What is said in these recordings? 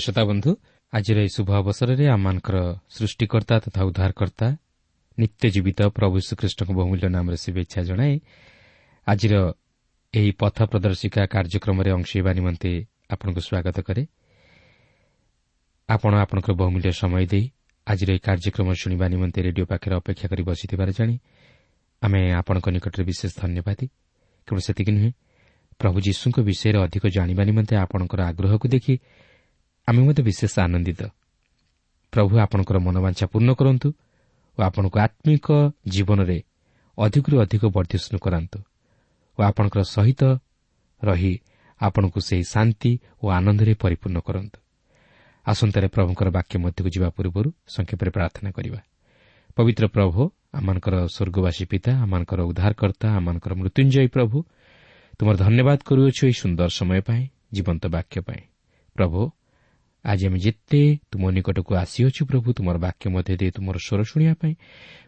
ପ୍ରିୟ ଶ୍ରୋତା ବନ୍ଧୁ ଆଜିର ଏହି ଶୁଭ ଅବସରରେ ଆମମାନଙ୍କର ସୃଷ୍ଟିକର୍ତ୍ତା ତଥା ଉଦ୍ଧାରକର୍ତ୍ତା ନିତ୍ୟ ଜୀବିତ ପ୍ରଭୁ ଶ୍ରୀକୃଷ୍ଣଙ୍କ ବହୁମୂଲ୍ୟ ନାମରେ ଶୁଭେଚ୍ଛା ଜଣାଏ ଆଜିର ଏହି ପଥ ପ୍ରଦର୍ଶିକା କାର୍ଯ୍ୟକ୍ରମରେ ଅଂଶ ହେବା ନିମନ୍ତେ ଆପଣଙ୍କୁ ସ୍ୱାଗତ କରେ। ଆପଣ ଆପଣଙ୍କର ବହୁମୂଲ୍ୟ ସମୟ ଦେଇ ଆଜିର ଏହି କାର୍ଯ୍ୟକ୍ରମ ଶୁଣିବା ନିମନ୍ତେ ରେଡିଓ ପାଖରେ ଅପେକ୍ଷା କରି ବସିଥିବାର ଜାଣି ଆମେ ଆପଣଙ୍କ ନିକଟରେ ବିଶେଷ ଧନ୍ୟବାଦୀ। କେବଳ ସେତିକି ନୁହେଁ ପ୍ରଭୁ ଯୀଶୁଙ୍କ ବିଷୟରେ ଅଧିକ ଜାଣିବା ନିମନ୍ତେ ଆପଣଙ୍କର ଆଗ୍ରହକୁ ଦେଖି ଆମେ ମଧ୍ୟ ବିଶେଷ ଆନନ୍ଦିତ। ପ୍ରଭୁ ଆପଣଙ୍କର ମନୋବାଞ୍ଛା ପୂର୍ଣ୍ଣ କରନ୍ତୁ ଓ ଆପଣଙ୍କୁ ଆତ୍ମିକ ଜୀବନରେ ଅଧିକରୁ ଅଧିକ ବର୍ଦ୍ଧିଷ୍ଣୁ କରାନ୍ତୁ ଓ ଆପଣଙ୍କର ସହିତ ରହି ଆପଣଙ୍କୁ ସେହି ଶାନ୍ତି ଓ ଆନନ୍ଦରେ ପରିପୂର୍ଣ୍ଣ କରନ୍ତୁ। ଆସନ୍ତାରେ ପ୍ରଭୁଙ୍କର ବାକ୍ୟ ମଧ୍ୟକୁ ଯିବା ପୂର୍ବରୁ ସଂକ୍ଷେପରେ ପ୍ରାର୍ଥନା କରିବା। ପବିତ୍ର ପ୍ରଭୁ ଆମମାନଙ୍କର ସ୍ୱର୍ଗବାସୀ ପିତା ଆମମାନଙ୍କର ଉଦ୍ଧାରକର୍ତ୍ତା ଆମମାନଙ୍କର ମୃତ୍ୟୁଞ୍ଜୟୀ ପ୍ରଭୁ ତୁମର ଧନ୍ୟବାଦ କରୁଅଛୁ ଏହି ସୁନ୍ଦର ସମୟ ପାଇଁ ଜୀବନ୍ତ ବାକ୍ୟ ପାଇଁ। ପ୍ରଭୁ ଆଜି ଆମେ ଯେତେ ତୁମ ନିକଟକୁ ଆସିଅଛୁ ପ୍ରଭୁ ତୁମର ବାକ୍ୟ ମଧ୍ୟ ଦେଇ ତୁମର ସ୍ୱର ଶୁଣିବା ପାଇଁ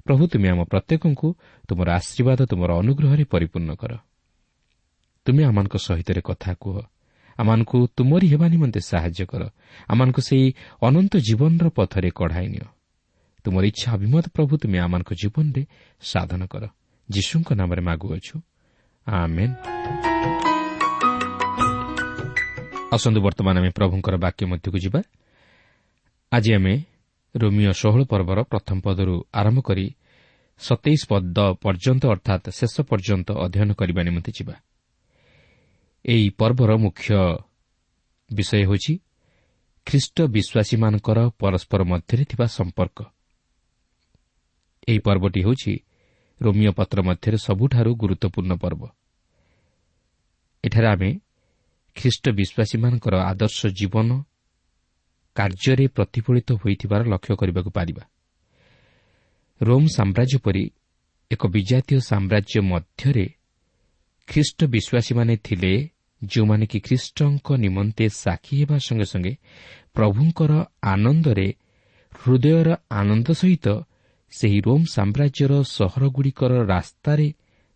ପ୍ରଭୁ ତୁମେ ଆମ ପ୍ରତ୍ୟେକଙ୍କୁ ତୁମର ଆଶୀର୍ବାଦ ତୁମର ଅନୁଗ୍ରହରେ ପରିପୂର୍ଣ୍ଣ କର। ତୁମେ ଆମମାନଙ୍କ ସହିତ କଥା କୁହ। ଆମମାନଙ୍କୁ ତୁମରି ହେବା ନିମନ୍ତେ ସାହାଯ୍ୟ କର। ଆମମାନଙ୍କୁ ସେହି ଅନନ୍ତ ଜୀବନର ପଥରେ କଢ଼ାଇ ନିଅ। ତୁମର ଇଚ୍ଛା ଅଭିମତ ପ୍ରଭୁ ତୁମେ ଆମମାନଙ୍କ ଜୀବନରେ ସାଧନ କର। ଯୀଶୁଙ୍କ ନାମରେ ମାଗୁଅଛୁ। ଆମେନ୍। ଆସନ୍ତୁ ବର୍ତ୍ତମାନ ଆମେ ପ୍ରଭୁଙ୍କର ବାକ୍ୟ ମଧ୍ୟକୁ ଯିବା। ଆଜି ଆମେ ରୋମିଓ ଷୋହଳ ପର୍ବର ପ୍ରଥମ ପଦରୁ ଆରମ୍ଭ କରି ସତେଇଶ ପଦ ପର୍ଯ୍ୟନ୍ତ ଅର୍ଥାତ୍ ଶେଷ ପର୍ଯ୍ୟନ୍ତ ଅଧ୍ୟୟନ କରିବା ନିମନ୍ତେ ଯିବା। ଏହି ପର୍ବର ମୁଖ୍ୟ ବିଷୟ ହେଉଛି ଖ୍ରୀଷ୍ଟ ବିଶ୍ୱାସୀମାନଙ୍କର ପରସ୍ପର ମଧ୍ୟରେ ଥିବା ସମ୍ପର୍କ। ଏହି ପର୍ବଟି ହେଉଛି ରୋମିଓ ପତ୍ର ମଧ୍ୟରେ ସବୁଠାରୁ ଗୁରୁତ୍ୱପୂର୍ଣ୍ଣ ପର୍ବ। ଏଠାରେ ଆମେ ଖ୍ରୀଷ୍ଟ ବିଶ୍ୱାସୀମାନଙ୍କର ଆଦର୍ଶ ଜୀବନ କାର୍ଯ୍ୟରେ ପ୍ରତିଫଳିତ ହୋଇଥିବାର ଲକ୍ଷ୍ୟ କରିବାକୁ ପାରିବା। ରୋମ୍ ସାମ୍ରାଜ୍ୟ ପରି ଏକ ବିଜାତୀୟ ସାମ୍ରାଜ୍ୟ ମଧ୍ୟରେ ଖ୍ରୀଷ୍ଟ ବିଶ୍ୱାସୀମାନେ ଥିଲେ ଯେଉଁମାନେ କି ଖ୍ରୀଷ୍ଟଙ୍କ ନିମନ୍ତେ ସାକ୍ଷୀ ହେବା ସଙ୍ଗେ ସଙ୍ଗେ ପ୍ରଭୁଙ୍କର ଆନନ୍ଦରେ ହୃଦୟର ଆନନ୍ଦ ସହିତ ସେହି ରୋମ୍ ସାମ୍ରାଜ୍ୟର ସହରଗୁଡ଼ିକର ରାସ୍ତାରେ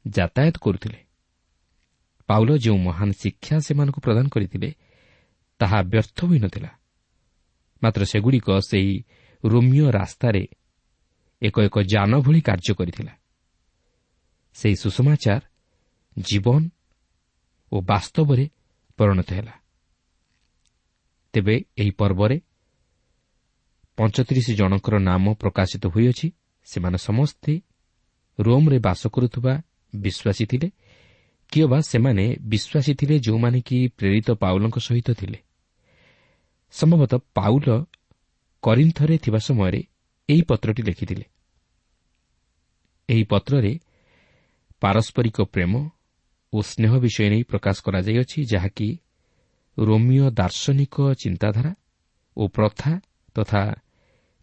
ଯାତାୟାତ କରୁଥିଲେ। ପାଉଲ ଯେଉଁ ମହାନ ଶିକ୍ଷା ସେମାନଙ୍କୁ ପ୍ରଦାନ କରିଥିଲେ ତାହା ବ୍ୟର୍ଥ ହୋଇନଥିଲା। ମାତ୍ର ସେଗୁଡ଼ିକ ସେହି ରୋମିଓ ରାସ୍ତାରେ ଏକ ଏକ ଯାନ ଭଳି କାର୍ଯ୍ୟ କରିଥିଲା। ସେହି ସୁଷମାଚାର ଜୀବନ ଓ ବାସ୍ତବରେ ପରିଣତ ହେଲା। ତେବେ ଏହି ପର୍ବରେ ପଞ୍ଚତିରିଶ ଜଣଙ୍କର ନାମ ପ୍ରକାଶିତ ହୋଇଅଛି। ସେମାନେ ସମସ୍ତେ ରୋମ୍ରେ ବାସ କରୁଥିବା ବିଶ୍ୱାସୀ ଥିଲେ କିଏ ବା ସେମାନେ ବିଶ୍ୱାସୀ ଥିଲେ ଯେଉଁମାନେ କି ପ୍ରେରିତ ପାଉଲଙ୍କ ସହିତ ଥିଲେ। ସମ୍ଭବତଃ ପାଉଲ କରିନ୍ଥରେ ଥିବା ସମୟରେ ଏହି ପତ୍ରଟି ଲେଖିଥିଲେ। ଏହି ପତ୍ରରେ ପାରସ୍ପରିକ ପ୍ରେମ ଓ ସ୍ନେହ ବିଷୟ ନେଇ ପ୍ରକାଶ କରାଯାଇଅଛି ଯାହାକି ରୋମିଓ ଦାର୍ଶନିକ ଚିନ୍ତାଧାରା ଓ ପ୍ରଥା ତଥା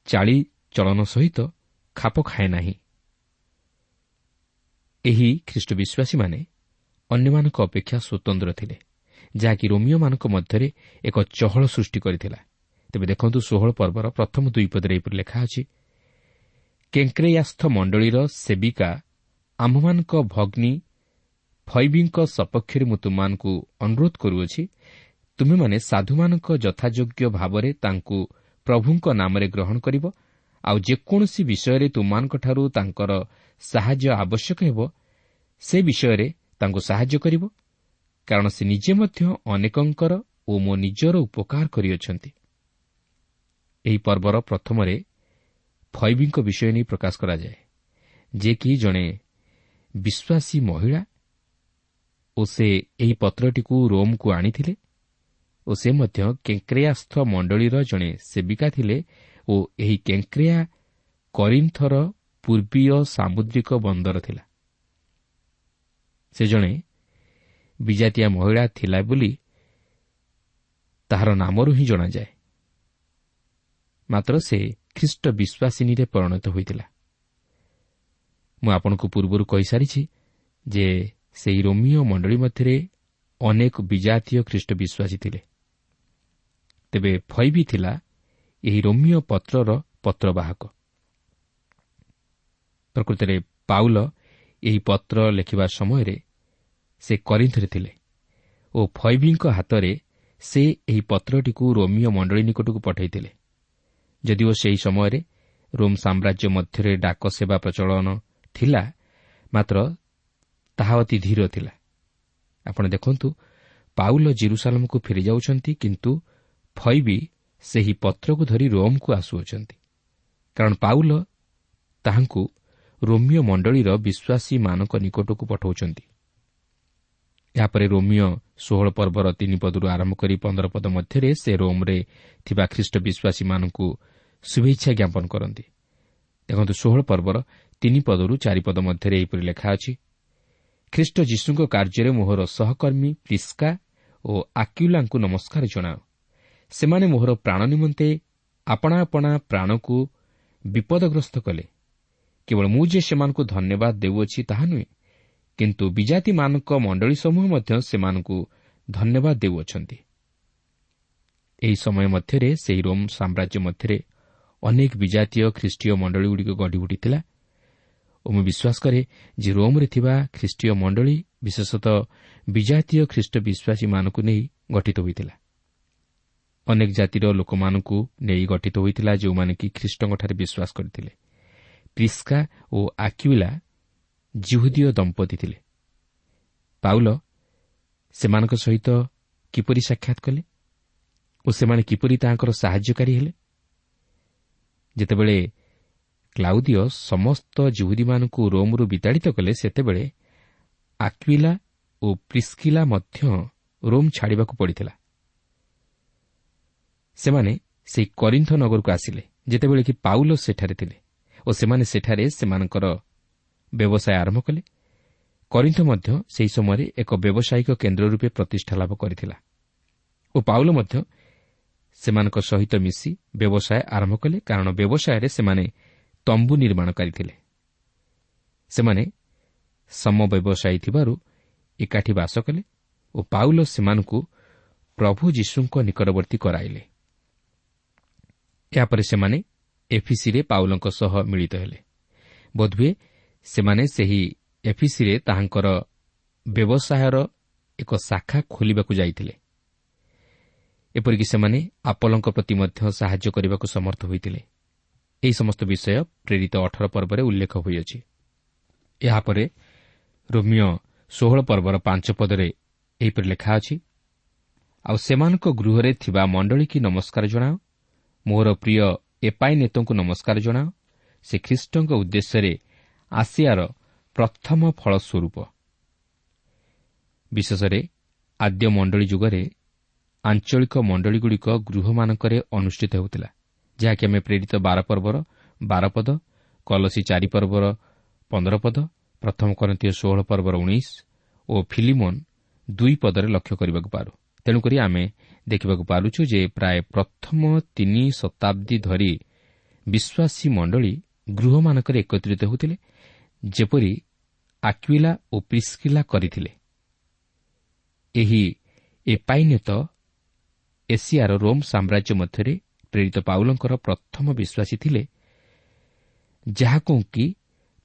ଚାଳିଚଳନ ସହିତ ଖାପ ଖାଏ ନାହିଁ। ଏହି ଖ୍ରୀଷ୍ଟ ବିଶ୍ୱାସୀମାନେ ଅନ୍ୟମାନଙ୍କ ଅପେକ୍ଷା ସ୍ୱତନ୍ତ୍ର ଥିଲେ ଯାହାକି ରୋମିଓମାନଙ୍କ ମଧ୍ୟରେ ଏକ ଚହଳ ସୃଷ୍ଟି କରିଥିଲା। ତେବେ ଦେଖନ୍ତୁ ଷୋହଳ ପର୍ବର ପ୍ରଥମ ଦୁଇ ପଦରେ ଏପରି ଲେଖା ଅଛି କେଙ୍କ୍ରେୟାସ୍ଥ ମଣ୍ଡଳୀର ସେବିକା ଆମ୍ଭମାନଙ୍କ ଭଗ୍ନୀ ଫୈବିଙ୍କ ସପକ୍ଷରେ ମୁଁ ତୁମମାନଙ୍କୁ ଅନୁରୋଧ କରୁଅଛି ତୁମେମାନେ ସାଧୁମାନଙ୍କ ଯଥାଯୋଗ୍ୟ ଭାବରେ ତାଙ୍କୁ ପ୍ରଭୁଙ୍କ ନାମରେ ଗ୍ରହଣ କରିବ ଆଉ ଯେକୌଣସି ବିଷୟରେ ତୁମମାନଙ୍କଠାରୁ ତାଙ୍କର ସାହାଯ୍ୟ ଆବଶ୍ୟକ ହେବ ସେ ବିଷୟରେ ତାଙ୍କୁ ସାହାଯ୍ୟ କରିବ କାରଣ ସେ ନିଜେ ମଧ୍ୟ ଅନେକଙ୍କର ଓ ମୋ ନିଜର ଉପକାର କରିଅଛନ୍ତି। ଏହି ପର୍ବର ପ୍ରଥମରେ ଫୈବିଙ୍କ ବିଷୟ ନେଇ ପ୍ରକାଶ କରାଯାଏ ଯେ କି ଜଣେ ବିଶ୍ୱାସୀ ମହିଳା ଓ ସେ ଏହି ପତ୍ରଟିକୁ ରୋମ୍କୁ ଆଣିଥିଲେ ଓ ସେ ମଧ୍ୟ କେଙ୍କ୍ରେୟାସ୍ଥ ମଣ୍ଡଳୀର ଜଣେ ସେବିକା ଥିଲେ ଓ ଏହି କେଙ୍କ୍ରେୟା କରିନ୍ଥର ପୂର୍ବୀୟ ସାମୁଦ୍ରିକ ବନ୍ଦର ଥିଲା। ସେ ଜଣେ ବିଜାତିଆ ମହିଳା ଥିଲା ବୋଲି ତାହାର ନାମରୁ ହିଁ ଜଣାଯାଏ। ମାତ୍ର ସେ ଖ୍ରୀଷ୍ଟ ବିଶ୍ୱାସିନୀରେ ପରିଣତ ହୋଇଥିଲା। ମୁଁ ଆପଣଙ୍କୁ ପୂର୍ବରୁ କହିସାରିଛି ଯେ ସେହି ରୋମିଓ ମଣ୍ଡଳୀ ମଧ୍ୟରେ ଅନେକ ବିଜାତୀୟ ଖ୍ରୀଷ୍ଟ ବିଶ୍ୱାସୀ ଥିଲେ। ତେବେ ଫୈବି ଥିଲା ଏହି ରୋମିଓ ପତ୍ରର ପତ୍ରବାହକ। ପ୍ରକୃତରେ ପାଉଲ ଏହି ପତ୍ର ଲେଖିବା ସମୟରେ ସେ କରିନ୍ଥରେ ଥିଲେ ଓ ଫୈବିଙ୍କ ହାତରେ ସେ ଏହି ପତ୍ରଟିକୁ ରୋମିଓ ମଣ୍ଡଳୀ ନିକଟକୁ ପଠାଇଥିଲେ। ଯଦିଓ ସେହି ସମୟରେ ରୋମ୍ ସାମ୍ରାଜ୍ୟ ମଧ୍ୟରେ ଡାକ ସେବା ପ୍ରଚଳନ ଥିଲା ମାତ୍ର ତାହା ଅତି ଧୀର ଥିଲା। ଆପଣ ଦେଖନ୍ତୁ ପାଉଲ ଜିରୁସାଲମକୁ ଫେରିଯାଉଛନ୍ତି କିନ୍ତୁ ଫୈବି ସେହି ପତ୍ରକୁ ଧରି ରୋମ୍କୁ ଆସୁଅଛନ୍ତି। କାରଣ ପାଉଲ ତାହାଙ୍କୁ ରୋମିଓ ମଣ୍ଡଳୀର ବିଶ୍ୱାସୀମାନଙ୍କ ନିକଟକୁ ପଠାଉଛନ୍ତି। ଏହାପରେ ରୋମିଓ ଷୋହଳ ପର୍ବର ତିନି ପଦରୁ ଆରମ୍ଭ କରି ପନ୍ଦର ପଦ ମଧ୍ୟରେ ସେ ରୋମ୍ରେ ଥିବା ଖ୍ରୀଷ୍ଟ ବିଶ୍ୱାସୀମାନଙ୍କୁ ଶୁଭେଚ୍ଛା ଜ୍ଞାପନ କରନ୍ତି। ଦେଖନ୍ତୁ ଷୋହଳ ପର୍ବର ତିନି ପଦରୁ ଚାରିପଦ ମଧ୍ୟରେ ଏହିପରି ଲେଖା ଅଛି ଖ୍ରୀଷ୍ଟ ଯୀଶୁଙ୍କ କାର୍ଯ୍ୟରେ ମୋହର ସହକର୍ମୀ ପ୍ରିସ୍କା ଓ ଆକ୍ୟୁଲାଙ୍କୁ ନମସ୍କାର ଜଣାଅ। ସେମାନେ ମୋହର ପ୍ରାଣ ନିମନ୍ତେ ଆପଣା ଆପଣା ପ୍ରାଣକୁ ବିପଦଗ୍ରସ୍ତ କଲେ। କେବଳ ମୁଁ ଯେ ସେମାନଙ୍କୁ ଧନ୍ୟବାଦ ଦେଉଅଛି ତାହା ନୁହେଁ କିନ୍ତୁ ବିଜାତିମାନଙ୍କ ମଣ୍ଡଳୀ ସମୂହ ମଧ୍ୟ ସେମାନଙ୍କୁ ଧନ୍ୟବାଦ ଦେଉଅଛନ୍ତି। ଏହି ସମୟ ମଧ୍ୟରେ ସେହି ରୋମ୍ ସାମ୍ରାଜ୍ୟ ମଧ୍ୟରେ ଅନେକ ବିଜାତୀୟ ଖ୍ରୀଷ୍ଟୀୟ ମଣ୍ଡଳୀଗୁଡ଼ିକ ଗଢ଼ି ଉଠିଥିଲା ଓ ମୁଁ ବିଶ୍ୱାସ କରେ ଯେ ରୋମ୍ରେ ଥିବା ଖ୍ରୀଷ୍ଟୀୟ ମଣ୍ଡଳୀ ବିଶେଷତଃ ବିଜାତୀୟ ଖ୍ରୀଷ୍ଟ ବିଶ୍ୱାସୀମାନଙ୍କୁ ନେଇ ଗଠିତ ହୋଇଥିଲା। ଅନେକ ଜାତିର ଲୋକମାନଙ୍କୁ ନେଇ ଗଠିତ ହୋଇଥିଲା ଯେଉଁମାନେ କି ଖ୍ରୀଷ୍ଟଙ୍କଠାରେ ବିଶ୍ୱାସ କରିଥିଲେ। ପ୍ରିସ୍କା ଓ ଆକ୍ୟୁଲା ଜିହୁଦୀୟ ଦମ୍ପତି ଥିଲେ। ପାଉଲ ସେମାନଙ୍କ ସହିତ କିପରି ସାକ୍ଷାତ କଲେ ଓ ସେମାନେ କିପରି ତାଙ୍କର ସାହାଯ୍ୟକାରୀ ହେଲେ? ଯେତେବେଳେ କ୍ଲାଉଦିୟ ସମସ୍ତ ଜିହୁଦୀମାନଙ୍କୁ ରୋମ୍ରୁ ବିତାଡ଼ିତ କଲେ ସେତେବେଳେ ଆକ୍ୱିଲା ଓ ପ୍ରିସ୍କିଲା ମଧ୍ୟ ରୋମ୍ ଛାଡ଼ିବାକୁ ପଡ଼ିଥିଲା। ସେମାନେ ସେହି କରିନ୍ଥ ନଗରକୁ ଆସିଲେ ଯେତେବେଳେ କି ପାଉଲ ସେଠାରେ ଥିଲେ। ଓ ସେମାନେ ସେଠାରେ ସେମାନଙ୍କର ବ୍ୟବସାୟ ଆରମ୍ଭ କଲେ। କରିନ୍ଥ ମଧ୍ୟ ସେହି ସମୟରେ ଏକ ବ୍ୟବସାୟିକ କେନ୍ଦ୍ର ରୂପେ ପ୍ରତିଷ୍ଠା ଲାଭ କରିଥିଲା ଓ ପାଉଲ ମଧ୍ୟ ସେମାନଙ୍କ ସହିତ ମିଶି ବ୍ୟବସାୟ ଆରମ୍ଭ କଲେ କାରଣ ବ୍ୟବସାୟରେ ସେମାନେ ତମ୍ବୁ ନିର୍ମାଣକାରୀ ଥିଲେ ସେମାନେ ସମ ବ୍ୟବସାୟୀ ଥିବାରୁ ଏକାଠି ବାସ କଲେ ଓ ପାଉଲ ସେମାନଙ୍କୁ ପ୍ରଭୁ ଯୀଶୁଙ୍କ ନିକଟବର୍ତ୍ତୀ କରାଇଲେ। ଏହାପରେ ସେମାନେ ଏଫିସିରେ ପାଉଲଙ୍କ ସହ ମିଳିତ ହେଲେ। ବୋଧହୁଏ ସେମାନେ ସେହି ଏଫିସିରେ ତାହାଙ୍କର ବ୍ୟବସାୟର ଏକ ଶାଖା ଖୋଲିବାକୁ ଯାଇଥିଲେ। ଏପରିକି ସେମାନେ ଆପଲଙ୍କ ପ୍ରତି ମଧ୍ୟ ସାହାଯ୍ୟ କରିବାକୁ ସମର୍ଥ ହୋଇଥିଲେ। ଏହି ସମସ୍ତ ବିଷୟ ପ୍ରେରିତ ଅଠର ପର୍ବରେ ଉଲ୍ଲେଖ ହୋଇଅଛି। ଏହାପରେ ରୋମିଓ ଷୋହଳ ପର୍ବର ପାଞ୍ଚ ପଦରେ ଏହିପରି ଲେଖା ଅଛି ଆଉ ସେମାନଙ୍କ ଗୃହରେ ଥିବା ମଣ୍ଡଳୀ କି ନମସ୍କାର ଜଣାଅ। ମୋର ପ୍ରିୟ ଏପାଇ ନେତଙ୍କୁ ନମସ୍କାର ଜଣାଅ। ସେ ଖ୍ରୀଷ୍ଟଙ୍କ ଉଦ୍ଦେଶ୍ୟରେ ଆସିଆର ପ୍ରଥମ ଫଳ ସ୍ୱରୂପ ବିଶେଷରେ ଆଦ୍ୟ ମଣ୍ଡଳୀ ଯୁଗରେ ଆଞ୍ଚଳିକ ମଣ୍ଡଳୀଗୁଡ଼ିକ ଗୃହମାନଙ୍କରେ ଅନୁଷ୍ଠିତ ହେଉଥିଲା ଯାହାକି ଆମେ ପ୍ରେରିତ ବାର ପର୍ବର ବାର ପଦ କଲସୀ ଚାରି ପର୍ବର ପନ୍ଦର ପଦ ପ୍ରଥମ କରନ୍ତୀୟ ଷୋହଳ ପର୍ବର ଉଣେଇଶ ଓ ଫିଲିମୋନ୍ ଦୁଇ ପଦରେ ଲକ୍ଷ୍ୟ କରିବାକୁ ପାରୁ। ତେଣୁକରି ଆମେ ଦେଖିବାକୁ ପାରୁଛୁ ଯେ ପ୍ରାୟ ପ୍ରଥମ ତିନି ଶତାବ୍ଦୀ ଧରି ବିଶ୍ୱାସୀ ମଣ୍ଡଳୀ ଗୃହମାନଙ୍କରେ ଏକତ୍ରିତ ହେଉଥିଲେ ଯେପରି ଆକ୍ୱିଲା ଓ ପ୍ରିସ୍କିଲା କରିଥିଲେ। ଏହି ଏପାଇନେତ ଏସିଆର ରୋମ୍ ସାମ୍ରାଜ୍ୟ ମଧ୍ୟରେ ପ୍ରେରିତ ପାଉଲଙ୍କର ପ୍ରଥମ ବିଶ୍ୱାସୀ ଥିଲେ ଯାହାକୁ କି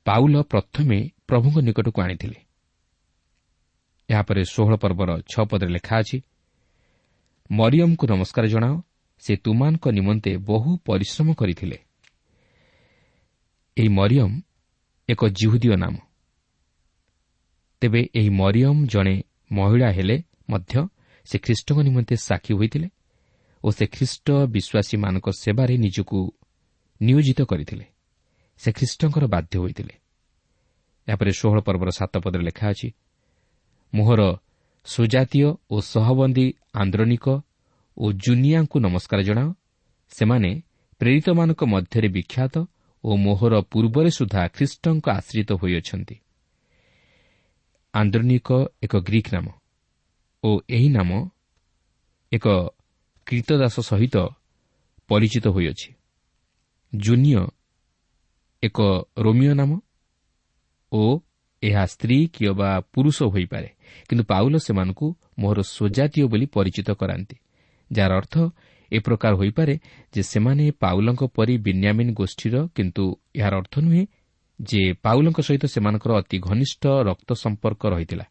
ପାଉଲ ପ୍ରଥମେ ପ୍ରଭୁଙ୍କ ନିକଟକୁ ଆଣିଥିଲେ। ଏହାପରେ ଷୋହଳ ପର୍ବର ଛଅ ପଦରେ ଲେଖା ଅଛି ମରିୟମ୍ଙ୍କୁ ନମସ୍କାର ଜଣାଅ। ସେ ତୁମାନଙ୍କ ନିମନ୍ତେ ବହୁ ପରିଶ୍ରମ କରିଥିଲେ। ଏହି ମରିୟମ୍ ଏକ ଜିହୁଦୀୟ ନାମ। ତେବେ ଏହି ମରିୟମ୍ ଜଣେ ମହିଳା ହେଲେ ମଧ୍ୟ ସେ ଖ୍ରୀଷ୍ଟଙ୍କ ନିମନ୍ତେ ସାକ୍ଷୀ ହୋଇଥିଲେ ଓ ସେ ଖ୍ରୀଷ୍ଟ ବିଶ୍ୱାସୀମାନଙ୍କ ସେବାରେ ନିଜକୁ ନିୟୋଜିତ କରିଥିଲେ। ସେ ଖ୍ରୀଷ୍ଟଙ୍କର ବାଧ୍ୟ ହୋଇଥିଲେ। ଏହାପରେ ଷୋହଳ ପର୍ବର ସାତ ପଦରେ ଲେଖା ଅଛି ମୋହର ସୁଜାତୀୟ ଓ ସହବନ୍ଦୀ ଆନ୍ଦ୍ରନିକ ଓ ଜୁନିଆଙ୍କୁ ନମସ୍କାର ଜଣାଅ। ସେମାନେ ପ୍ରେରିତମାନଙ୍କ ମଧ୍ୟରେ ବିଖ୍ୟାତ ଓ ମୋହର ପୂର୍ବରେ ସୁଦ୍ଧା ଖ୍ରୀଷ୍ଟଙ୍କ ଆଶ୍ରିତ ହୋଇଅଛନ୍ତି। ଆନ୍ଦ୍ରନିକ ଏକ ଗ୍ରୀକ୍ ନାମ ଓ ଏହି ନାମ ଏକ କୀର୍ତ୍ତଦାସ ସହିତ ପରିଚିତ ହୋଇଅଛି। ଜୁନିୟ ଏକ ରୋମିଓ ନାମ ଓ ଏହା ସ୍ତ୍ରୀ କିଏ ବା ପୁରୁଷ ହୋଇପାରେ କିନ୍ତୁ ପାଉଲ ସେମାନଙ୍କୁ ମୋହର ସ୍ୱଜାତୀୟ ବୋଲି ପରିଚିତ କରାନ୍ତି ଯାହାର ଅର୍ଥ ଏ ପ୍ରକାର ହୋଇପାରେ ଯେ ସେମାନେ ପାଉଲଙ୍କ ପରି ବିନ୍ୟାମିନ୍ ଗୋଷ୍ଠୀର କିନ୍ତୁ ଏହାର ଅର୍ଥ ନୁହେଁ ଯେ ପାଉଲଙ୍କ ସହିତ ସେମାନଙ୍କର ଅତି ଘନିଷ୍ଠ ରକ୍ତ ସମ୍ପର୍କ ରହିଥିଲା।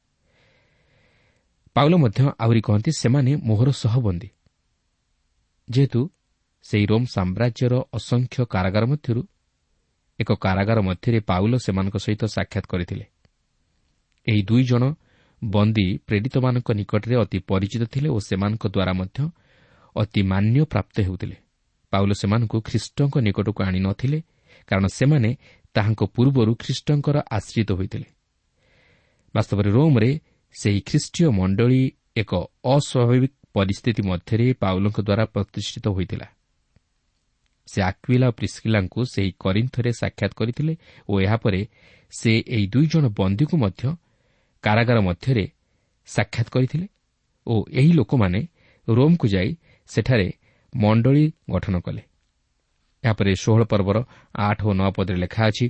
ପାଉଲ ମଧ୍ୟ ଆହୁରି କହନ୍ତି ସେମାନେ ମୋହର ସହବନ୍ଦୀ। ଯେହେତୁ ସେହି ରୋମ୍ ସାମ୍ରାଜ୍ୟର ଅସଂଖ୍ୟ କାରାଗାର ମଧ୍ୟରୁ ଏକ କାରାଗାର ମଧ୍ୟରେ ପାଉଲ ସେମାନଙ୍କ ସହିତ ସାକ୍ଷାତ କରିଥିଲେ ଏହି ଦୁଇ ଜଣ ବନ୍ଦୀ ପ୍ରେରିତମାନଙ୍କ ନିକଟରେ ଅତି ପରିଚିତ ଥିଲେ ଓ ସେମାନଙ୍କ ଦ୍ୱାରା ମଧ୍ୟ ଅତି ମାନ୍ୟ ପ୍ରାପ୍ତ ହେଉଥିଲେ। ପାଉଲ ସେମାନଙ୍କୁ ଖ୍ରୀଷ୍ଟଙ୍କ ନିକଟକୁ ଆଣି ନ ଥିଲେ କାରଣ ସେମାନେ ତାହାଙ୍କ ପୂର୍ବରୁ ଖ୍ରୀଷ୍ଟଙ୍କର ଆଶ୍ରିତ ହୋଇଥିଲେ। ବାସ୍ତବରେ ରୋମ୍ରେ ସେହି ଖ୍ରୀଷ୍ଟୀୟ ମଣ୍ଡଳୀ ଏକ ଅସ୍ୱାଭାବିକ ପରିସ୍ଥିତି ମଧ୍ୟରେ ପାଉଲଙ୍କ ଦ୍ୱାରା ପ୍ରତିଷ୍ଠିତ ହୋଇଥିଲା। ସେ ଆକ୍ୱିଲା ଓ ପ୍ରିସ୍କିଲାଙ୍କୁ ସେହି କରିନ୍ଥରେ ସାକ୍ଷାତ କରିଥିଲେ ଓ ଏହାପରେ ସେ ଏହି ଦୁଇ ଜଣ ବନ୍ଦୀକୁ ମଧ୍ୟ କାରାଗାର ମଧ୍ୟରେ ସାକ୍ଷାତ କରିଥିଲେ ଓ ଏହି ଲୋକମାନେ ରୋମ୍କୁ ଯାଇ ସେଠାରେ ମଣ୍ଡଳୀ ଗଠନ କଲେ। ଏହାପରେ ଷୋହଳ ପର୍ବର ଆଠ ଓ ନଅ ପଦରେ ଲେଖା ଅଛି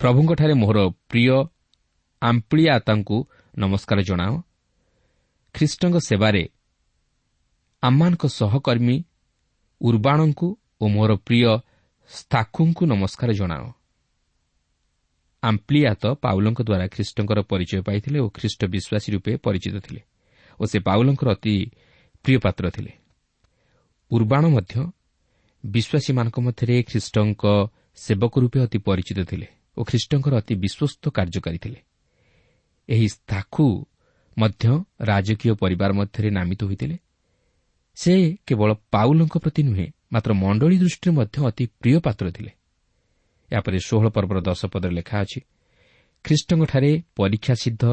ପ୍ରଭୁଙ୍କଠାରେ ମୋହର ପ୍ରିୟ ଆମ୍ପଳିଆତାଙ୍କୁ ନମସ୍କାର ଜଣାଅ। ଖ୍ରୀଷ୍ଟଙ୍କ ସେବାରେ ଆମମାନଙ୍କ ସହକର୍ମୀ ଉର୍ବାଣଙ୍କୁ ଓ ମୋର ପ୍ରିୟ ସ୍ଥାଖୁଙ୍କୁ ନମସ୍କାର ଜଣାଅ। ଆମ୍ପ୍ଲିଆତ ପାଉଲଙ୍କ ଦ୍ୱାରା ଖ୍ରୀଷ୍ଟଙ୍କର ପରିଚୟ ପାଇଥିଲେ ଓ ଖ୍ରୀଷ୍ଟ ବିଶ୍ୱାସୀ ରୂପେ ପରିଚିତ ଥିଲେ ଓ ସେ ପାଉଲଙ୍କର ଅତି ପ୍ରିୟ ପାତ୍ର ଥିଲେ। ଉର୍ବାଣ ମଧ୍ୟ ବିଶ୍ୱାସୀମାନଙ୍କ ମଧ୍ୟରେ ଖ୍ରୀଷ୍ଟଙ୍କ ସେବକ ରୂପେ ଅତି ପରିଚିତ ଥିଲେ ଓ ଖ୍ରୀଷ୍ଟଙ୍କର ଅତି ବିଶ୍ୱସ୍ତ କାର୍ଯ୍ୟକାରୀ ଥିଲେ। ଏହି ସ୍ଥାଖୁ ମଧ୍ୟ ରାଜକୀୟ ପରିବାର ମଧ୍ୟରେ ନାମିତ ହୋଇଥିଲେ। ସେ କେବଳ ପାଉଲଙ୍କ ପ୍ରତି ନୁହେଁ ମାତ୍ର ମଣ୍ଡଳୀ ଦୃଷ୍ଟିରେ ମଧ୍ୟ ଅତି ପ୍ରିୟ ପାତ୍ର ଥିଲେ। ଏହାପରେ ଷୋହଳ ପର୍ବର ଦଶ ପଦରେ ଲେଖା ଅଛି ଖ୍ରୀଷ୍ଟଙ୍କଠାରେ ପରୀକ୍ଷା ସିଦ୍ଧ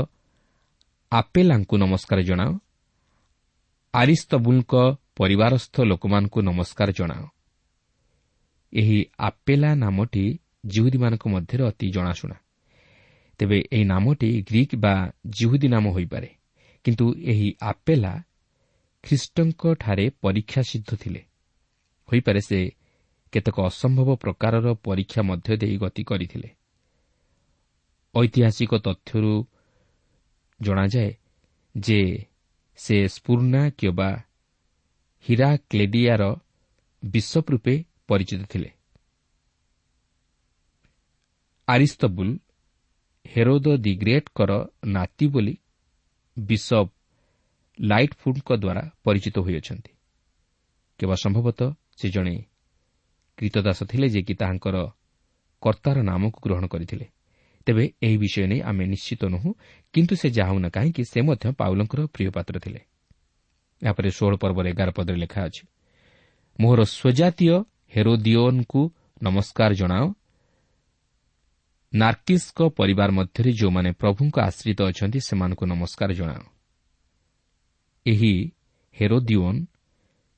ଆପେଲାଙ୍କୁ ନମସ୍କାର ଜଣାଅ। ଆରିସ୍ତବୁଲଙ୍କ ପରିବାରସ୍ଥ ଲୋକମାନଙ୍କୁ ନମସ୍କାର ଜଣାଅ। ଏହି ଆପେଲା ନାମଟି ଜିହୁଦୀମାନଙ୍କ ମଧ୍ୟରେ ଅତି ଜଣାଶୁଣା। ତେବେ ଏହି ନାମଟି ଗ୍ରୀକ୍ ବା ଜିହୁଦୀ ନାମ ହୋଇପାରେ କିନ୍ତୁ ଏହି ଆପେଲା ଖ୍ରୀଷ୍ଟଙ୍କଠାରେ ପରୀକ୍ଷା ସିଦ୍ଧ ଥିଲେ। ହୋଇପାରେ ସେ କେତେକ ଅସମ୍ଭବ ପ୍ରକାରର ପରୀକ୍ଷା ମଧ୍ୟ ଦେଇ ଗତି କରିଥିଲେ। ଐତିହାସିକ ତଥ୍ୟରୁ ଜଣାଯାଏ ଯେ ସେ ସ୍ପୁର୍ଣ୍ଣା କିମ୍ବା ହୀରା କ୍ଲେଡିଆର ବିଶପ ରୂପେ ପରିଚିତ ଥିଲେ। ଆରିସ୍ତବୁଲ ହେରୋଦ ଦି ଗ୍ରେଟ୍ଙ୍କର ନାତି ବୋଲି ବିଶପ ଲାଇଟ୍ଫୁଡ୍ଙ୍କ ଦ୍ୱାରା ପରିଚିତ ହୋଇଅଛନ୍ତି। କେବଳ ସମ୍ଭବତଃ ସେ ଜଣେ କ୍ରୀତଦାସ ଥିଲେ ଯେ କି ତାହାଙ୍କର କର୍ତ୍ତାର ନାମକୁ ଗ୍ରହଣ କରିଥିଲେ। ତେବେ ଏହି ବିଷୟ ନେଇ ଆମେ ନିଶ୍ଚିତ ନୁହଁ କିନ୍ତୁ ସେ ଯାହା ହେଉନା କାହିଁକି ସେ ମଧ୍ୟ ପାଉଲଙ୍କର ପ୍ରିୟ ପାତ୍ର ଥିଲେ। ଏହାପରେ ଷୋହଳ ପର୍ବର ଏଗାର ପଦରେ ଲେଖା ଅଛି ମୋହର ସ୍ୱଜାତୀୟ ହେରୋଦିଓନ୍ଙ୍କୁ ନମସ୍କାର ଜଣାଅ। ନାର୍କିସ୍ଙ୍କ ପରିବାର ମଧ୍ୟରେ ଯେଉଁମାନେ ପ୍ରଭୁଙ୍କ ଆଶ୍ରିତ ଅଛନ୍ତି ସେମାନଙ୍କୁ ନମସ୍କାର ଜଣାଅ। ଏହି ହେରୋଦିଓନ୍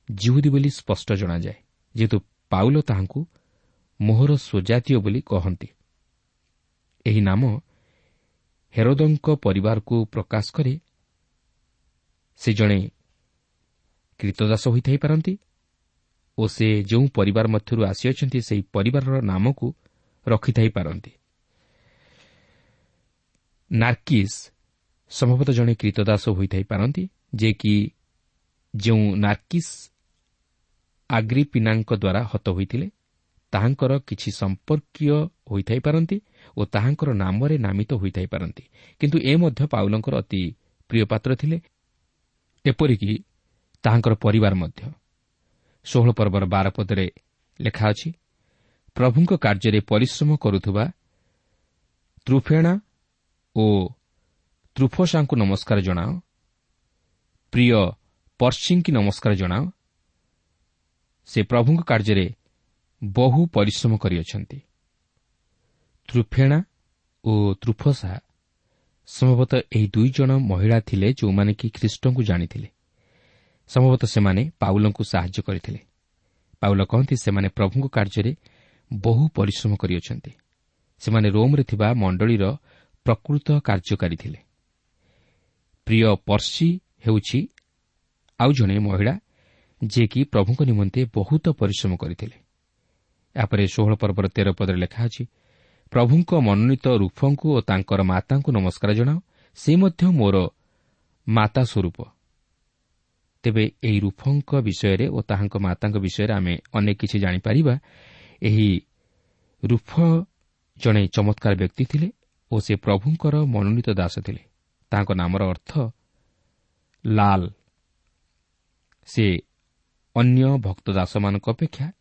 ଜିହୁଦୀ ବୋଲି ସ୍ପଷ୍ଟ ଜଣାଯାଏ ଯେହେତୁ ପାଉଲ ତାହାଙ୍କୁ ମୋହର ସ୍ୱଜାତୀୟ ବୋଲି କହନ୍ତି। ଏହି ନାମ ହେରୋଦଙ୍କ ପରିବାରକୁ ପ୍ରକାଶ କରେ। ସେ ଜଣେ କ୍ରୀତଦାସ ହୋଇଥାଇପାରନ୍ତି ଓ ସେ ଯେଉଁ ପରିବାର ମଧ୍ୟରୁ ଆସିଅଛନ୍ତି ସେହି ପରିବାରର ନାମକୁ ରଖିଥାଇପାରନ୍ତି ନାର୍କିସ୍ ସମ୍ଭବତଃ ଜଣେ କ୍ରୀତଦାସ ହୋଇଥାଇପାରନ୍ତି ଯେ କି ଯେଉଁ ନାର୍କିସ୍ ଆଗ୍ରିପିନାଙ୍କ ଦ୍ୱାରା ହତ ହୋଇଥିଲେ। ତାହାଙ୍କର କିଛି ସମ୍ପର୍କୀୟ ହୋଇଥାଇପାରନ୍ତି ଓ ତାହାଙ୍କର ନାମରେ ନାମିତ ହୋଇଥାଇପାରନ୍ତି। କିନ୍ତୁ ଏ ମଧ୍ୟ ପାଉଲଙ୍କର ଅତି ପ୍ରିୟ ପାତ୍ର ଥିଲେ। ଏପରିକି ତାହାଙ୍କର ପରିବାର ମଧ୍ୟ। ଷୋହଳ ପର୍ବର ବାର ପଦରେ ଲେଖା ଅଛି ପ୍ରଭୁଙ୍କ କାର୍ଯ୍ୟରେ ପରିଶ୍ରମ କରୁଥିବା ତ୍ରୁଫେଣା ଓ ତ୍ରୁଫୋସାଙ୍କୁ ନମସ୍କାର ଜଣାଅ। ପ୍ରିୟ ପର୍ସିଂକି ନମସ୍କାର ଜଣାଅ। ସେ ପ୍ରଭୁଙ୍କ କାର୍ଯ୍ୟରେ ବହୁ ପରିଶ୍ରମ କରିଅଛନ୍ତି। ତ୍ରୁଫେଣା ଓ ତ୍ରୁଫସା ସମ୍ଭବତଃ ଏହି ଦୁଇ ଜଣ ମହିଳା ଥିଲେ ଯେଉଁମାନେ କି ଖ୍ରୀଷ୍ଟଙ୍କୁ ଜାଣିଥିଲେ। ସମ୍ଭବତଃ ସେମାନେ ପାଉଲଙ୍କୁ ସାହାଯ୍ୟ କରିଥିଲେ। ପାଉଲ କହନ୍ତି ସେମାନେ ପ୍ରଭୁଙ୍କ କାର୍ଯ୍ୟରେ ବହୁ ପରିଶ୍ରମ କରିଅଛନ୍ତି। ସେମାନେ ରୋମ୍ରେ ଥିବା ମଣ୍ଡଳୀର ପ୍ରକୃତ କାର୍ଯ୍ୟକାରୀ ଥିଲେ। ପ୍ରିୟ ପର୍ସି ହେଉଛି ଆଉ ଜଣେ ମହିଳା ଯିଏକି ପ୍ରଭୁଙ୍କ ନିମନ୍ତେ ବହୁତ ପରିଶ୍ରମ କରିଥିଲେ। ଏହାପରେ ଷୋହଳ ପର୍ବର ତେର ପଦରେ ଲେଖା ଅଛି ପ୍ରଭୁଙ୍କ ମନୋନୀତ ରୂଫଙ୍କୁ ଓ ତାଙ୍କର ମାତାଙ୍କୁ ନମସ୍କାର ଜଣାଅ ସେ ମଧ୍ୟ ମୋର ମାତା ସ୍ୱରୂପ। ତେବେ ଏହି ରୂଫଙ୍କ ବିଷୟରେ ଓ ତାହାଙ୍କ ମାତାଙ୍କ ବିଷୟରେ ଆମେ ଅନେକ କିଛି ଜାଣିପାରିବା। ଏହି ରୂଫ ଜଣେ ଚମତ୍କାର ବ୍ୟକ୍ତି ଥିଲେ ଓ ସେ ପ୍ରଭୁଙ୍କର ମନୋନୀତ ଦାସ ଥିଲେ। ତାଙ୍କ ନାମର ଅର୍ଥ ଲାଲ। ସେ ଅନ୍ୟ ଭକ୍ତ ଦାସମାନଙ୍କ ଅପେକ୍ଷା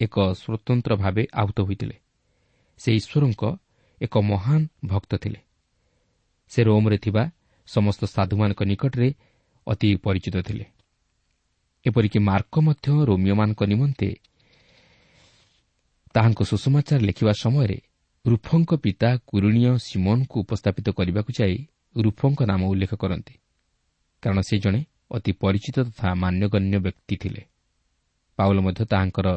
ଏକ ସ୍ୱତନ୍ତ୍ର ଭାବେ ଆହୁତ ହୋଇଥିଲେ। ସେ ଈଶ୍ୱରଙ୍କ ଏକ ମହାନ ଭକ୍ତ ଥିଲେ। ସେ ରୋମ୍ରେ ଥିବା ସମସ୍ତ ସାଧୁମାନଙ୍କ ନିକଟରେ ଅତି ପରିଚିତ ଥିଲେ। ଏପରିକି ମାର୍କ ମଧ୍ୟ ରୋମିଓମାନଙ୍କ ନିମନ୍ତେ ତାହାଙ୍କ ସୁଷମାଚାର ଲେଖିବା ସମୟରେ ରୁଫଙ୍କ ପିତା କୁରୁଣୀୟ ସିମୋନ୍ଙ୍କୁ ଉପସ୍ଥାପିତ କରିବାକୁ ଯାଇ ରୁଫଙ୍କ ନାମ ଉଲ୍ଲେଖ କରନ୍ତି। କାରଣ ସେ ଜଣେ ଅତି ପରିଚିତ ତଥା ମାନ୍ୟଗଣ୍ୟ ବ୍ୟକ୍ତି ଥିଲେ। ପାଉଲ ମଧ୍ୟ ତାହାଙ୍କର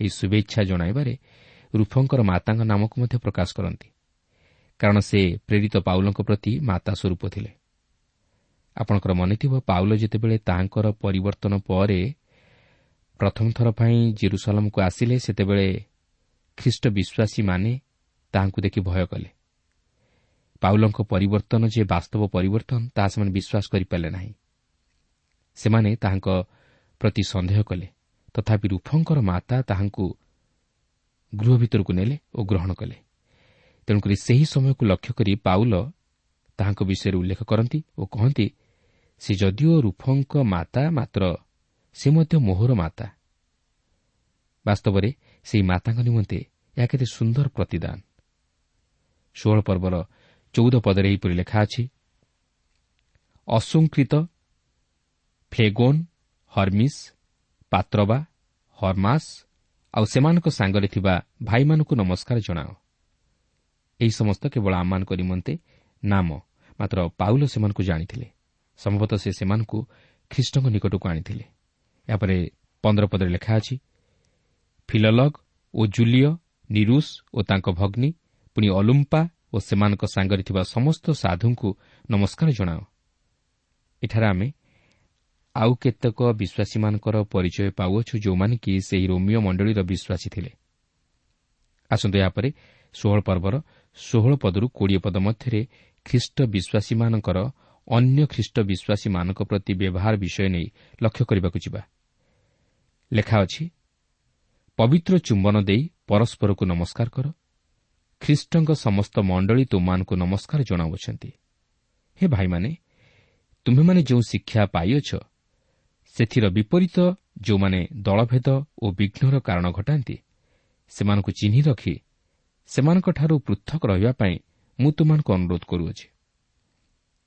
ଏହି ଶୁଭେଚ୍ଛା ଜଣାଇବାରେ ରୁଫଙ୍କର ମାତାଙ୍କ ନାମକୁ ମଧ୍ୟ ପ୍ରକାଶ କରନ୍ତି। କାରଣ ସେ ପ୍ରେରିତ ପାଉଲଙ୍କ ପ୍ରତି ମାତା ସ୍ୱରୂପ ଥିଲେ। ଆପଣଙ୍କର ମନେଥିବ ପାଉଲ ଯେତେବେଳେ ତାହାଙ୍କର ପରିବର୍ତ୍ତନ ପରେ ପ୍ରଥମ ଥର ପାଇଁ ଜିରୁସଲମକୁ ଆସିଲେ ସେତେବେଳେ ଖ୍ରୀଷ୍ଟ ବିଶ୍ୱାସୀମାନେ ତାହାଙ୍କୁ ଦେଖି ଭୟ କଲେ। ପାଉଲଙ୍କ ପରିବର୍ତ୍ତନ ଯେ ବାସ୍ତବ ପରିବର୍ତ୍ତନ ତାହା ସେମାନେ ବିଶ୍ୱାସ କରିପାରିଲେ ନାହିଁ। ସେମାନେ ତାହାଙ୍କ ପ୍ରତି ସନ୍ଦେହ କଲେ। ତଥାପି ରୁଫଙ୍କର ମାତା ତାହାଙ୍କୁ ଗୃହ ଭିତରକୁ ନେଲେ ଓ ଗ୍ରହଣ କଲେ। ତେଣୁକରି ସେହି ସମୟକୁ ଲକ୍ଷ୍ୟ କରି ପାଉଲ ତାହାଙ୍କ ବିଷୟରେ ଉଲ୍ଲେଖ କରନ୍ତି ଓ କହନ୍ତି ସେ ଯଦିଓ ରୁଫଙ୍କ ମାତା ମାତ୍ର ସେ ମଧ୍ୟ ମୋହର ମାତା। ବାସ୍ତବରେ ସେହି ମାତାଙ୍କ ନିମନ୍ତେ ଏହା କେତେ ସୁନ୍ଦର ପ୍ରତିଦାନ। ଷୋହଳ ପର୍ବର ଚଉଦ ପଦରେ ଏହିପରି ଲେଖା ଅଛି ଅଶୃଙ୍ଖୃତ ଫ୍ଲେଗୋନ୍ ହର୍ମିସ୍ ପାତ୍ରବା ହର୍ମାସ୍ ଆଉ ସେମାନଙ୍କ ସାଙ୍ଗରେ ଥିବା ଭାଇମାନଙ୍କୁ ନମସ୍କାର ଜଣାଅ। ଏହି ସମସ୍ତ କେବଳ ଆମମାନଙ୍କ ନିମନ୍ତେ ନାମ ମାତ୍ର ପାଉଲ ସେମାନଙ୍କୁ ଜାଣିଥିଲେ। ସମ୍ଭବତଃ ସେ ସେମାନଙ୍କୁ ଖ୍ରୀଷ୍ଟଙ୍କ ନିକଟକୁ ଆଣିଥିଲେ। ଏହାପରେ ପନ୍ଦର ପଦରେ ଲେଖା ଅଛି ଫିଲଲଗ୍ ଓ ଜୁଲିଓ ନିରୁସ୍ ଓ ତାଙ୍କ ଭଗ୍ନୀ ପୁଣି ଅଲୁମ୍ପା ଓ ସେମାନଙ୍କ ସାଙ୍ଗରେ ଥିବା ସମସ୍ତ ସାଧୁଙ୍କୁ ନମସ୍କାର ଜଣାଅ। ଏଠାରେ ଆମେ ଆଉ କେତେକ ବିଶ୍ୱାସୀମାନଙ୍କର ପରିଚୟ ପାଉଅଛୁ ଯେଉଁମାନେ କି ସେହି ରୋମିଓ ମଣ୍ଡଳୀର ବିଶ୍ୱାସୀ ଥିଲେ। ଆସନ୍ତୁ ଏହାପରେ ଷୋହଳ ପର୍ବର ଷୋହଳ ପଦରୁ କୋଡ଼ିଏ ପଦ ମଧ୍ୟରେ ଖ୍ରୀଷ୍ଟ ବିଶ୍ୱାସୀମାନଙ୍କର ଅନ୍ୟ ଖ୍ରୀଷ୍ଟ ବିଶ୍ୱାସୀମାନଙ୍କ ପ୍ରତି ବ୍ୟବହାର ବିଷୟ ନେଇ ଲକ୍ଷ୍ୟ କରିବାକୁ ଯିବା। ଲେଖା ଅଛି ପବିତ୍ର ଚୁମ୍ବନ ଦେଇ ପରସ୍ପରକୁ ନମସ୍କାର କର। ଖ୍ରୀଷ୍ଟଙ୍କ ସମସ୍ତ ମଣ୍ଡଳୀ ତୁମମାନଙ୍କୁ ନମସ୍କାର ଜଣାଉଅଛନ୍ତି। ହେ ଭାଇମାନେ ତୁମେମାନେ ଯେଉଁ ଶିକ୍ଷା ପାଇଅଛ ସେଥିର ବିପରୀତ ଯେଉଁମାନେ ଦଳଭେଦ ଓ ବିଘ୍ନର କାରଣ ଘଟାନ୍ତି ସେମାନଙ୍କୁ ଚିହ୍ନି ରଖି ସେମାନଙ୍କଠାରୁ ପୃଥକ ରହିବା ପାଇଁ ମୁଁ ତୁମମାନଙ୍କୁ ଅନୁରୋଧ କରୁଅଛି।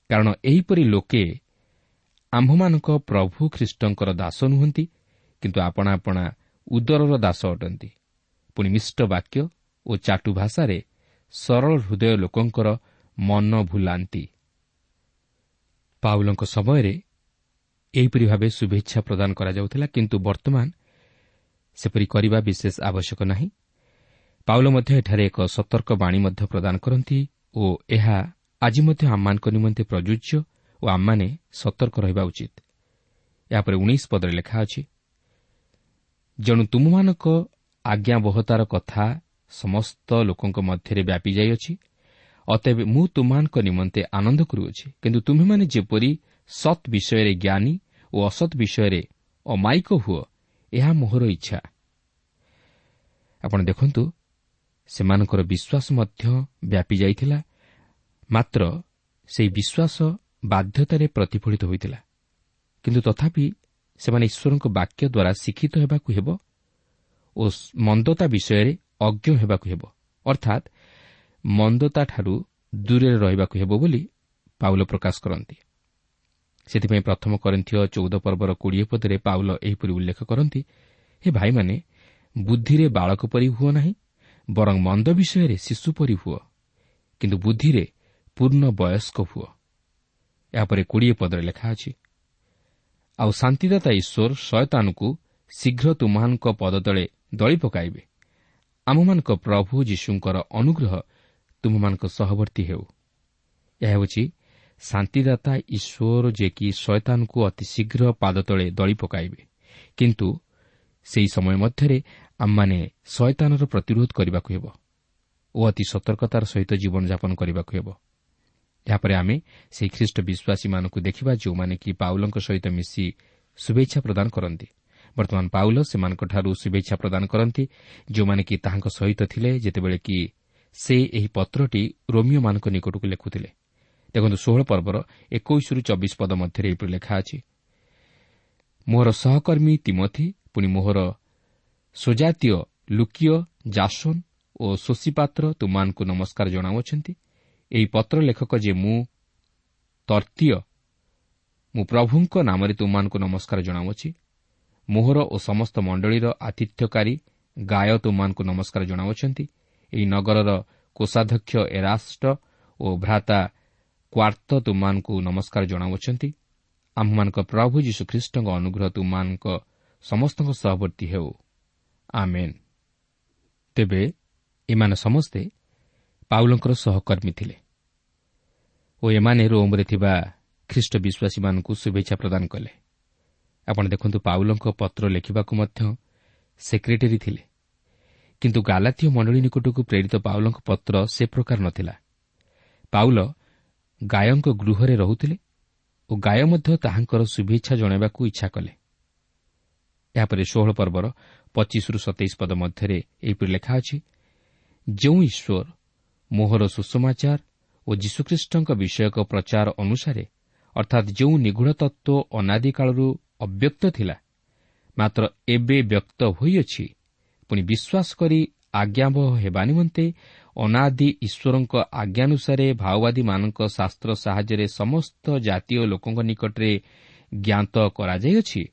କାରଣ ଏହିପରି ଲୋକେ ଆମ୍ଭମାନଙ୍କ ପ୍ରଭୁ ଖ୍ରୀଷ୍ଟଙ୍କର ଦାସ ନୁହନ୍ତି କିନ୍ତୁ ଆପଣା ଆପଣା ଉଦରର ଦାସ ଅଟନ୍ତି। ପୁଣି ମିଷ୍ଟ ବାକ୍ୟ ଓ ଚାଟୁ ଭାଷାରେ ସରଳ ହୃଦୟ ଲୋକଙ୍କର ମନ ଭୁଲାନ୍ତି। ପାଉଲଙ୍କ ସମୟରେ ଏହିପରି ଭାବେ ଶୁଭେଚ୍ଛା ପ୍ରଦାନ କରାଯାଉଥିଲା କିନ୍ତୁ ବର୍ତ୍ତମାନ ସେପରି କରିବା ବିଶେଷ ଆବଶ୍ୟକ ନାହିଁ। ପାଉଲ ମଧ୍ୟ ଏଠାରେ ଏକ ସତର୍କ ବାଣୀ ମଧ୍ୟ ପ୍ରଦାନ କରନ୍ତି ଓ ଏହା ଆଜି ମଧ୍ୟ ଆମମାନଙ୍କ ନିମନ୍ତେ ପ୍ରଯୁଜ୍ୟ ଓ ଆମମାନେ ସତର୍କ ରହିବା ଉଚିତ। ଏହାପରେ ଉଣେଇଶ ପଦରେ ଲେଖା ଅଛି ଜଣୁ ତୁମମାନଙ୍କ ଆଜ୍ଞାବହତାର କଥା ସମସ୍ତ ଲୋକଙ୍କ ମଧ୍ୟରେ ବ୍ୟାପି ଯାଇଅଛି ଅତେବେ ମୁଁ ତୁମମାନଙ୍କ ନିମନ୍ତେ ଆନନ୍ଦ କରୁଅଛି। କିନ୍ତୁ ତୁମେମାନେ ଯେପରି ସତ୍ ବିଷୟରେ ଜ୍ଞାନୀ ଓ ଅସତ୍ ବିଷୟରେ ଅମାୟିକ ହୁଅ ଏହା ମୋହର ଇଚ୍ଛା ଆପଣ ଦେଖନ୍ତୁ ସେମାନଙ୍କର ବିଶ୍ୱାସ ମଧ୍ୟ ବ୍ୟାପି ଯାଇଥିଲା ମାତ୍ର ସେହି ବିଶ୍ୱାସ ବାଧ୍ୟତାରେ ପ୍ରତିଫଳିତ ହୋଇଥିଲା କିନ୍ତୁ ତଥାପି ସେମାନେ ଈଶ୍ୱରଙ୍କ ବାକ୍ୟ ଦ୍ୱାରା ଶିକ୍ଷିତ ହେବାକୁ ହେବ ଓ ମନ୍ଦତା ବିଷୟରେ ଅଜ୍ଞ ହେବାକୁ ହେବ ଅର୍ଥାତ୍ ମନ୍ଦତାଠାରୁ ଦୂରରେ ରହିବାକୁ ହେବ ବୋଲି ପାଉଲ ପ୍ରକାଶ କରନ୍ତି ସେଥିପାଇଁ ପ୍ରଥମ କରିନ୍ଥିୟ ଚଉଦ ପର୍ବର କୋଡ଼ିଏ ପଦରେ ପାଉଲ ଏହିପରି ଉଲ୍ଲେଖ କରନ୍ତି ହେ ଭାଇମାନେ ବୁଦ୍ଧିରେ ବାଳକ ପରି ହୁଅ ନାହିଁ ବରଂ ମନ୍ଦ ବିଷୟରେ ଶିଶୁ ପରି ହୁଅ କିନ୍ତୁ ବୁଦ୍ଧିରେ ପୂର୍ଣ୍ଣ ବୟସ୍କ ହୁଅ। ଏହାପରେ କୋଡ଼ିଏ ପଦରେ ଲେଖା ଅଛି ଆଉ ଶାନ୍ତିଦାତା ଈଶ୍ୱର ଶୟତାନକୁ ଶୀଘ୍ର ତୁମମାନଙ୍କ ପଦତଳେ ଦଳି ପକାଇବେ। ଆମମାନଙ୍କ ପ୍ରଭୁ ଯୀଶୁଙ୍କର ଅନୁଗ୍ରହ ତୁମମାନଙ୍କ ସହବର୍ତ୍ତୀ ହେଉ। ଏହା ହେଉଛି ଶାନ୍ତିଦାତା ଈଶ୍ୱର ଯେ କି ଶୟତାନକୁ ଅତି ଶୀଘ୍ର ପାଦ ତଳେ ଦଳି ପକାଇବେ। କିନ୍ତୁ ସେହି ସମୟ ମଧ୍ୟରେ ଆମମାନେ ଶୟତାନର ପ୍ରତିରୋଧ କରିବାକୁ ହେବ ଓ ଅତି ସତର୍କତାର ସହିତ ଜୀବନଯାପନ କରିବାକୁ ହେବ। ଏହାପରେ ଆମେ ସେହି ଖ୍ରୀଷ୍ଟ ବିଶ୍ୱାସୀମାନଙ୍କୁ ଦେଖିବା ଯେଉଁମାନେ କି ପାଉଲଙ୍କ ସହିତ ମିଶି ଶୁଭେଚ୍ଛା ପ୍ରଦାନ କରନ୍ତି। ବର୍ତ୍ତମାନ ପାଉଲ ସେମାନଙ୍କଠାରୁ ଶୁଭେଚ୍ଛା ପ୍ରଦାନ କରନ୍ତି ଯେଉଁମାନେ କି ତାହାଙ୍କ ସହିତ ଥିଲେ ଯେତେବେଳେ କି ସେ ଏହି ପତ୍ରଟି ରୋମିଓମାନଙ୍କ ନିକଟକୁ ଲେଖୁଥିଲେ। ଦେଖନ୍ତୁ ଷୋହଳ ପର୍ବର ଏକୋଇଶରୁ ଚବିଶ ପଦ ମଧ୍ୟରେ ଏହିପରି ଲେଖା ଅଛି ମୋହର ସହକର୍ମୀ ତିମଥି ପୁଣି ମୋହର ସ୍ୱଜାତୀୟ ଲୁକିୟ ଜାସନ୍ ଓ ଶୋଷୀପାତ୍ର ତୁମାନଙ୍କୁ ନମସ୍କାର ଜଣାଉଅଛନ୍ତି। ଏହି ପତ୍ର ଲେଖକ ଯେ ମୁଁ ତର୍ତୀୟ ମୁଁ ପ୍ରଭୁଙ୍କ ନାମରେ ତୁମମାନଙ୍କୁ ନମସ୍କାର ଜଣାଉଅଛି। ମୋହର ଓ ସମସ୍ତ ମଣ୍ଡଳୀର ଆତିଥ୍ୟକାରୀ ଗାୟ ତୁମମାନଙ୍କୁ ନମସ୍କାର ଜଣାଉଅଛନ୍ତି। ଏହି ନଗରର କୋଷାଧ୍ୟକ୍ଷ ଏରାଷ୍ଟ ଓ ଭ୍ରାତା କ୍ୱାର୍ତ୍ତ ତୁମମାନଙ୍କୁ ନମସ୍କାର ଜଣାଉଅଛନ୍ତି। ଆମ୍ଭମାନଙ୍କ ପ୍ରଭୁ ଯୀଶୁଖ୍ରୀଷ୍ଟଙ୍କ ଅନୁଗ୍ରହ ତୁମମାନଙ୍କ ସମସ୍ତଙ୍କ ସହବର୍ତ୍ତୀ ହେଉ। ଆମେନ୍। ତେବେ ଏମାନେ ସମସ୍ତେ ପାଉଲଙ୍କର ସହକର୍ମୀ ଥିଲେ ଓ ଏମାନେ ରୋମ୍ରେ ଥିବା ଖ୍ରୀଷ୍ଟ ବିଶ୍ୱାସୀମାନଙ୍କୁ ଶୁଭେଚ୍ଛା ପ୍ରଦାନ କଲେ। ଆପଣ ଦେଖନ୍ତୁ ପାଉଲଙ୍କ ପତ୍ର ଲେଖିବାକୁ ମଧ୍ୟ ସେକ୍ରେଟେରୀ ଥିଲେ। କିନ୍ତୁ ଗାଲାତୀୟ ମଣ୍ଡଳୀ ନିକଟକୁ ପ୍ରେରିତ ପାଉଲଙ୍କ ପତ୍ର ସେ ପ୍ରକାର ନଥିଲା। ପାଉଲ ଗାୟଙ୍କ ଗୃହରେ ରହୁଥିଲେ ଓ ଗାୟ ମଧ୍ୟ ତାହାଙ୍କର ଶୁଭେଚ୍ଛା ଜଣାଇବାକୁ ଇଚ୍ଛା କଲେ। ଏହାପରେ ଷୋହଳ ପର୍ବର ପଚିଶରୁ ସତେଇଶ ପଦ ମଧ୍ୟରେ ଏହିପରି ଲେଖା ଅଛି ଯେଉଁ ଈଶ୍ୱର ମୋହର ସୁଷମାଚାର ଓ ଯୀଶୁଖ୍ରୀଷ୍ଟଙ୍କ ବିଷୟକ ପ୍ରଚାର ଅନୁସାରେ ଅର୍ଥାତ୍ ଯେଉଁ ନିଗୁଢ଼ ତତ୍ତ୍ୱ ଅନାଦିକାଳରୁ ଅବ୍ୟକ୍ତ ଥିଲା ମାତ୍ର ଏବେ ବ୍ୟକ୍ତ ହୋଇଅଛି ପୁଣି ବିଶ୍ୱାସ କରି ଆଜ୍ଞାବହ ହେବା ନିମନ୍ତେ ଅନାଦି ଈଶ୍ୱରଙ୍କ ଆଜ୍ଞାନୁସାରେ ମାଓବାଦୀମାନଙ୍କ ଶାସ୍ତ୍ର ସାହାଯ୍ୟରେ ସମସ୍ତ ଜାତୀୟ ଲୋକଙ୍କ ନିକଟରେ ଜ୍ଞାତ କରାଯାଇଅଛି।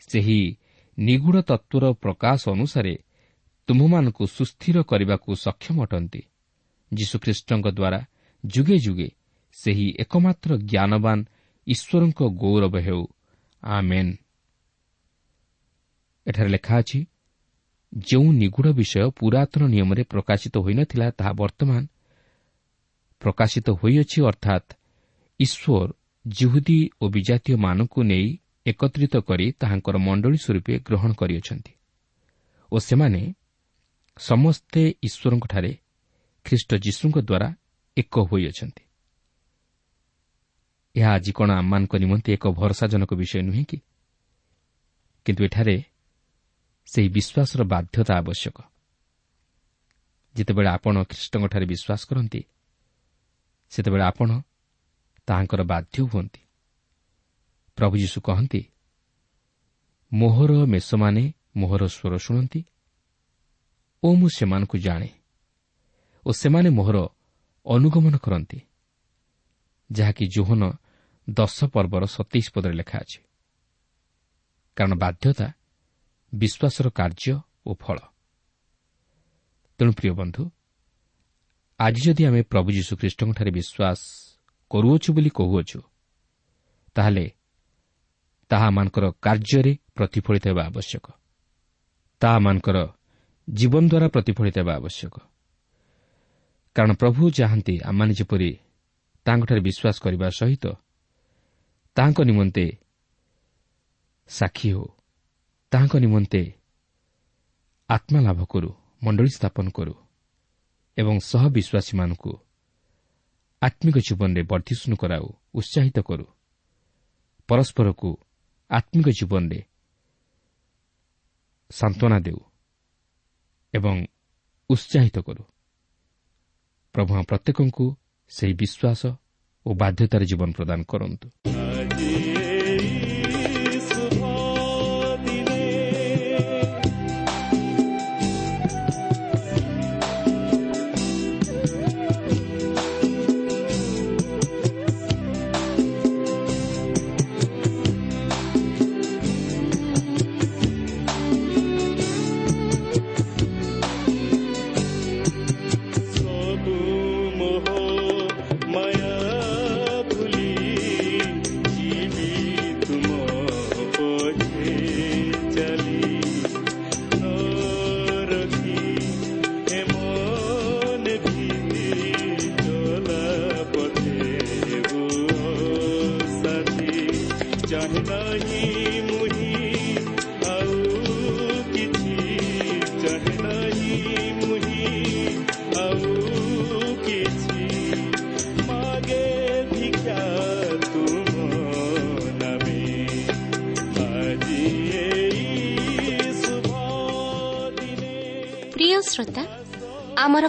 ସେହି ନିଗୁଢ଼ ତତ୍ତ୍ୱର ପ୍ରକାଶ ଅନୁସାରେ ତୁମ୍ଭମାନଙ୍କୁ ସୁସ୍ଥିର କରିବାକୁ ସକ୍ଷମ ଅଟନ୍ତି। ଯୀଶୁଖ୍ରୀଷ୍ଟଙ୍କ ଦ୍ୱାରା ଯୁଗେ ଯୁଗେ ସେହି ଏକମାତ୍ର ଜ୍ଞାନବାନ ଈଶ୍ୱରଙ୍କ ଗୌରବ ହେଉ। ଆମେନ୍। ଏଠାରେ ଲେଖା ଅଛି ଯେଉଁ ନିଗୁଢ଼ ବିଷୟ ପୁରାତନ ନିୟମରେ ପ୍ରକାଶିତ ହୋଇନଥିଲା ତାହା ବର୍ତ୍ତମାନ ପ୍ରକାଶିତ ହୋଇଅଛି ଅର୍ଥାତ୍ ଈଶ୍ୱର ଜିହୁଦୀ ଓ ବିଜାତୀୟମାନଙ୍କୁ ନେଇ ଏକତ୍ରିତ କରି ତାହାଙ୍କର ମଣ୍ଡଳୀ ସ୍ୱରୂପେ ଗ୍ରହଣ କରିଅଛନ୍ତି ଓ ସେମାନେ ସମସ୍ତେ ଈଶ୍ୱରଙ୍କଠାରେ ଖ୍ରୀଷ୍ଟ ଯୀଶୁଙ୍କ ଦ୍ୱାରା ଏକ ହୋଇଅଛନ୍ତି। ଏହା ଆଜି କ'ଣ ଆମମାନଙ୍କ ନିମନ୍ତେ ଏକ ଭରସାଜନକ ବିଷୟ ନୁହେଁ କି? କିନ୍ତୁ ଏଠାରେ ସେହି ବିଶ୍ୱାସର ବାଧ୍ୟତା ଆବଶ୍ୟକ। ଯେତେବେଳେ ଆପଣ ଖ୍ରୀଷ୍ଟଙ୍କଠାରେ ବିଶ୍ୱାସ କରନ୍ତି ସେତେବେଳେ ଆପଣ ତାହାଙ୍କର ବାଧ୍ୟ ହୁଅନ୍ତି। ପ୍ରଭୁ ଯୀଶୁ କହନ୍ତି ମୋହର ମେଷମାନେ ମୋହର ସ୍ୱର ଶୁଣନ୍ତି ଓ ମୁଁ ସେମାନଙ୍କୁ ଜାଣେ ଓ ସେମାନେ ମୋହର ଅନୁଗମନ କରନ୍ତି ଯାହାକି ଜୋହନ ଦଶ ପର୍ବର ସତେଇଶ ପଦରେ ଲେଖା ଅଛି। କାରଣ ବାଧ୍ୟତା ବିଶ୍ୱାସର କାର୍ଯ୍ୟ ଓ ଫଳ। ତେଣୁ ପ୍ରିୟ ବନ୍ଧୁ ଆଜି ଯଦି ଆମେ ପ୍ରଭୁ ଯୀଶୁଖ୍ରୀଷ୍ଟଙ୍କଠାରେ ବିଶ୍ୱାସ କରୁଅଛୁ ବୋଲି କହୁଅଛୁ ତାହେଲେ ତାହା ଆମମାନଙ୍କର କାର୍ଯ୍ୟରେ ପ୍ରତିଫଳିତ ହେବା ଆବଶ୍ୟକ। ତାହା ଆମମାନଙ୍କର ଜୀବନ ଦ୍ୱାରା ପ୍ରତିଫଳିତ ହେବା ଆବଶ୍ୟକ। କାରଣ ପ୍ରଭୁ ଚାହାନ୍ତି ଆମମାନେ ଯେପରି ତାଙ୍କଠାରେ ବିଶ୍ୱାସ କରିବା ସହିତ ତାହାଙ୍କ ନିମନ୍ତେ ସାକ୍ଷୀ ହେଉ ତାହାଙ୍କ ନିମନ୍ତେ ଆତ୍ମା ଲାଭ କରୁ ମଣ୍ଡଳୀ ସ୍ଥାପନ କରୁ ଏବଂ ସହ ବିଶ୍ୱାସୀମାନଙ୍କୁ ଆତ୍ମିକ ଜୀବନରେ ବର୍ଦ୍ଧିଷ୍ଣୁ କରାଉ ଉତ୍ସାହିତ କରୁ। ପରସ୍ପରକୁ ଆତ୍ମିକ ଜୀବନରେ ସାନ୍ତ୍ୱନା ଦେଉ ଏବଂ ଉତ୍ସାହିତ କରୁ। ପ୍ରଭୁ ପ୍ରତ୍ୟେକଙ୍କୁ ସେହି ବିଶ୍ୱାସ ଓ ବାଧ୍ୟତାର ଜୀବନ ପ୍ରଦାନ କରନ୍ତୁ।